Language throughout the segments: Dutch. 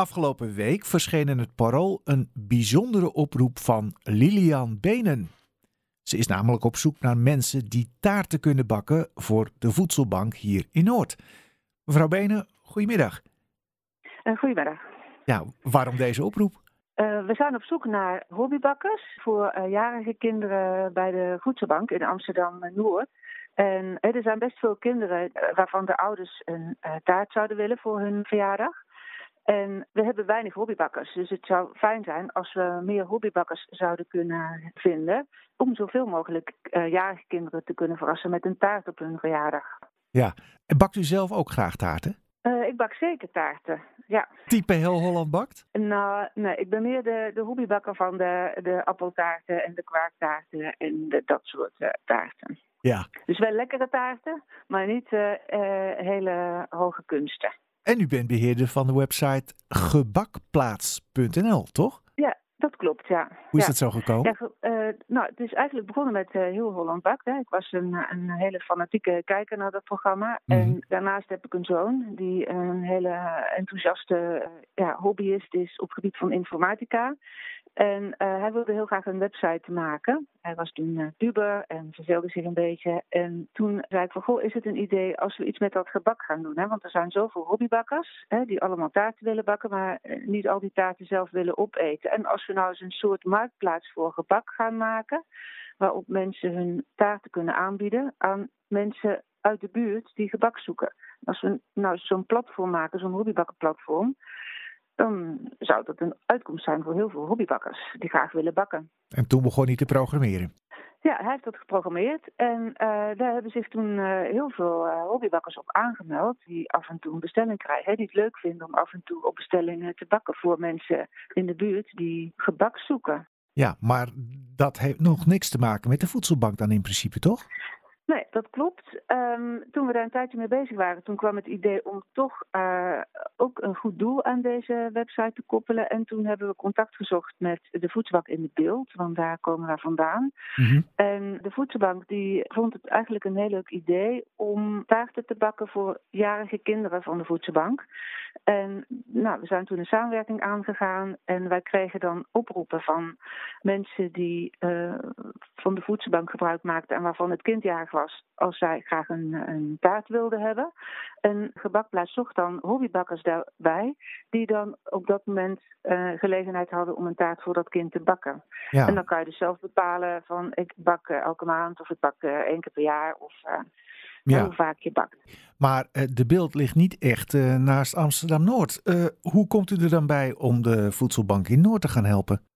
Afgelopen week verscheen in het Parool een bijzondere oproep van Lilian Benen. Ze is namelijk op zoek naar mensen die taarten kunnen bakken voor de voedselbank hier in Noord. Mevrouw Benen, goedemiddag. Uh, goedemiddag. Ja, waarom deze oproep? Uh, we zijn op zoek naar hobbybakkers voor uh, jarige kinderen bij de voedselbank in Amsterdam-Noord. En er zijn best veel kinderen waarvan de ouders een taart zouden willen voor hun verjaardag. En we hebben weinig hobbybakkers. Dus het zou fijn zijn als we meer hobbybakkers zouden kunnen vinden. Om zoveel mogelijk uh, jarige kinderen te kunnen verrassen met een taart op hun verjaardag. Ja, en bakt u zelf ook graag taarten? Uh, ik bak zeker taarten, ja. Type heel Holland bakt? Nou, nee, ik ben meer de, de hobbybakker van de, de appeltaarten en de kwaaktaarten en de, dat soort uh, taarten. Ja. Dus wel lekkere taarten, maar niet hele hoge kunsten. En u bent beheerder van de website gebakplaats.nl, toch? Ja, dat klopt, ja. Hoe is ja. dat zo gekomen? Ja, uh, nou, het is eigenlijk begonnen met uh, Heel Holland Bakt. Hè. Ik was een, een hele fanatieke kijker naar dat programma. Mhm. En daarnaast heb ik een zoon die een hele enthousiaste uh, ja, hobbyist is op het gebied van informatica. En uh, hij wilde heel graag een website maken. Hij was toen uh, puber en verveelde zich een beetje. En toen zei ik van, goh, is het een idee als we iets met dat gebak gaan doen? Hè? Want er zijn zoveel hobbybakkers hè, die allemaal taarten willen bakken, maar uh, niet al die taarten zelf willen opeten. En als we nou eens een soort marktplaats voor gebak gaan maken, waarop mensen hun taarten kunnen aanbieden aan mensen uit de buurt die gebak zoeken. Als we nou zo'n platform maken, zo'n hobbybakkenplatform, dan zou dat een uitkomst zijn voor heel veel hobbybakkers die graag willen bakken. En toen begon hij te programmeren? Ja, hij heeft dat geprogrammeerd. En uh, daar hebben zich toen uh, heel veel uh, hobbybakkers op aangemeld. Die af en toe een bestelling krijgen. Hè, die het leuk vinden om af en toe op bestellingen te bakken voor mensen in de buurt die gebak zoeken. Ja, maar dat heeft nog niks te maken met de voedselbank dan in principe, toch? Nee, dat klopt. Um, toen we daar een tijdje mee bezig waren, toen kwam het idee om toch uh, ook een goed doel aan deze website te koppelen. En toen hebben we contact gezocht met de voedselbank in het beeld, want daar komen we vandaan. Mm-hmm. En de voedselbank die vond het eigenlijk een heel leuk idee om taarten te bakken voor jarige kinderen van de voedselbank. En nou, we zijn toen een samenwerking aangegaan en wij kregen dan oproepen van mensen die uh, van de voedselbank gebruik maakten en waarvan het kind jarig was als zij graag een, een taart wilden hebben. En gebakplaats zocht dan hobbybakkers daarbij, die dan op dat moment uh, gelegenheid hadden om een taart voor dat kind te bakken. Ja. En dan kan je dus zelf bepalen van ik bak uh, elke maand of ik bak uh, één keer per jaar of ja. hoe vaak je bakt. Maar de beeld ligt niet echt naast Amsterdam-Noord. hoe komt u er dan bij om de voedselbank in Noord te gaan helpen?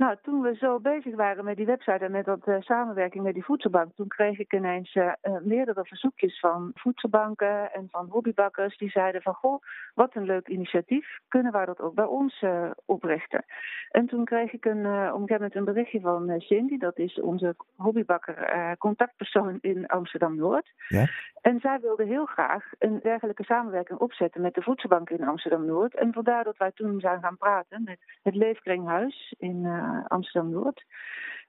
Nou, toen we zo bezig waren met die website en met dat uh, samenwerking met die voedselbank, toen kreeg ik ineens uh, meerdere verzoekjes van voedselbanken en van hobbybakkers die zeiden van goh, wat een leuk initiatief, kunnen wij dat ook bij ons uh, oprichten? En toen kreeg ik een, op een gegeven een berichtje van Cindy, dat is onze hobbybakker contactpersoon in Amsterdam-Noord. Ja? En zij wilde heel graag een dergelijke samenwerking opzetten met de voedselbank in Amsterdam-Noord. En vandaar dat wij toen zijn gaan praten met het Leefkringhuis in Amsterdam-Noord.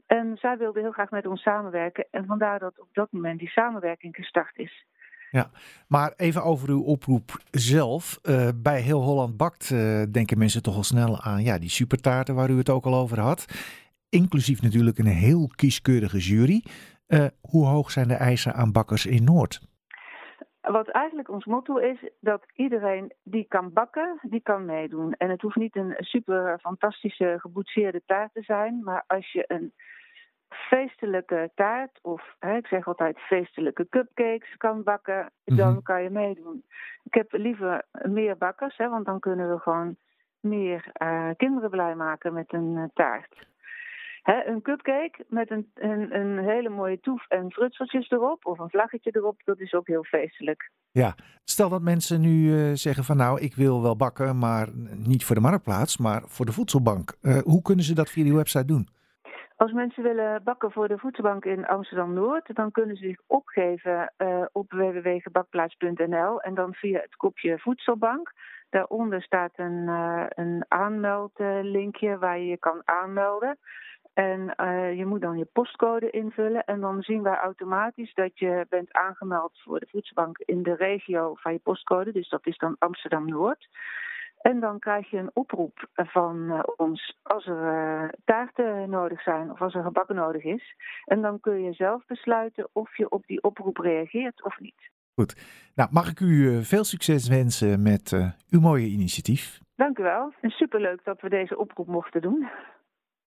En zij wilde heel graag met ons samenwerken. En vandaar dat op dat moment die samenwerking gestart is. Ja, maar even over uw oproep zelf. Uh, bij Heel Holland Bakt uh, denken mensen toch al snel aan ja, die supertaarten waar u het ook al over had. Inclusief natuurlijk een heel kieskeurige jury. Hoe hoog zijn de eisen aan bakkers in Noord? Wat eigenlijk ons motto is, dat iedereen die kan bakken, die kan meedoen. En het hoeft niet een super fantastische geboetseerde taart te zijn, maar als je een feestelijke taart of hè, ik zeg altijd feestelijke cupcakes kan bakken, dan mm-hmm. kan je meedoen. Ik heb liever meer bakkers, hè, want dan kunnen we gewoon meer uh, kinderen blij maken met een uh, taart. He, een cupcake met een, een, een, hele mooie toef en frutseltjes erop of een vlaggetje erop, dat is ook heel feestelijk. Ja, stel dat mensen nu uh, zeggen van nou, ik wil wel bakken, maar niet voor de marktplaats, maar voor de voedselbank. Uh, hoe kunnen ze dat via die website doen? Als mensen willen bakken voor de voedselbank in Amsterdam-Noord, dan kunnen ze zich opgeven uh, op www.gebakplaats.nl en dan via het kopje voedselbank. Daaronder staat een, een aanmeldlinkje waar je je kan aanmelden. En uh, je moet dan je postcode invullen en dan zien wij automatisch dat je bent aangemeld voor de voedselbank in de regio van je postcode. Dus dat is dan Amsterdam-Noord. En dan krijg je een oproep van ons als er taarten nodig zijn of als er gebakken nodig is. En dan kun je zelf besluiten of je op die oproep reageert of niet. Goed. Nou, mag ik u veel succes wensen met uw mooie initiatief? Dank u wel. En superleuk dat we deze oproep mochten doen.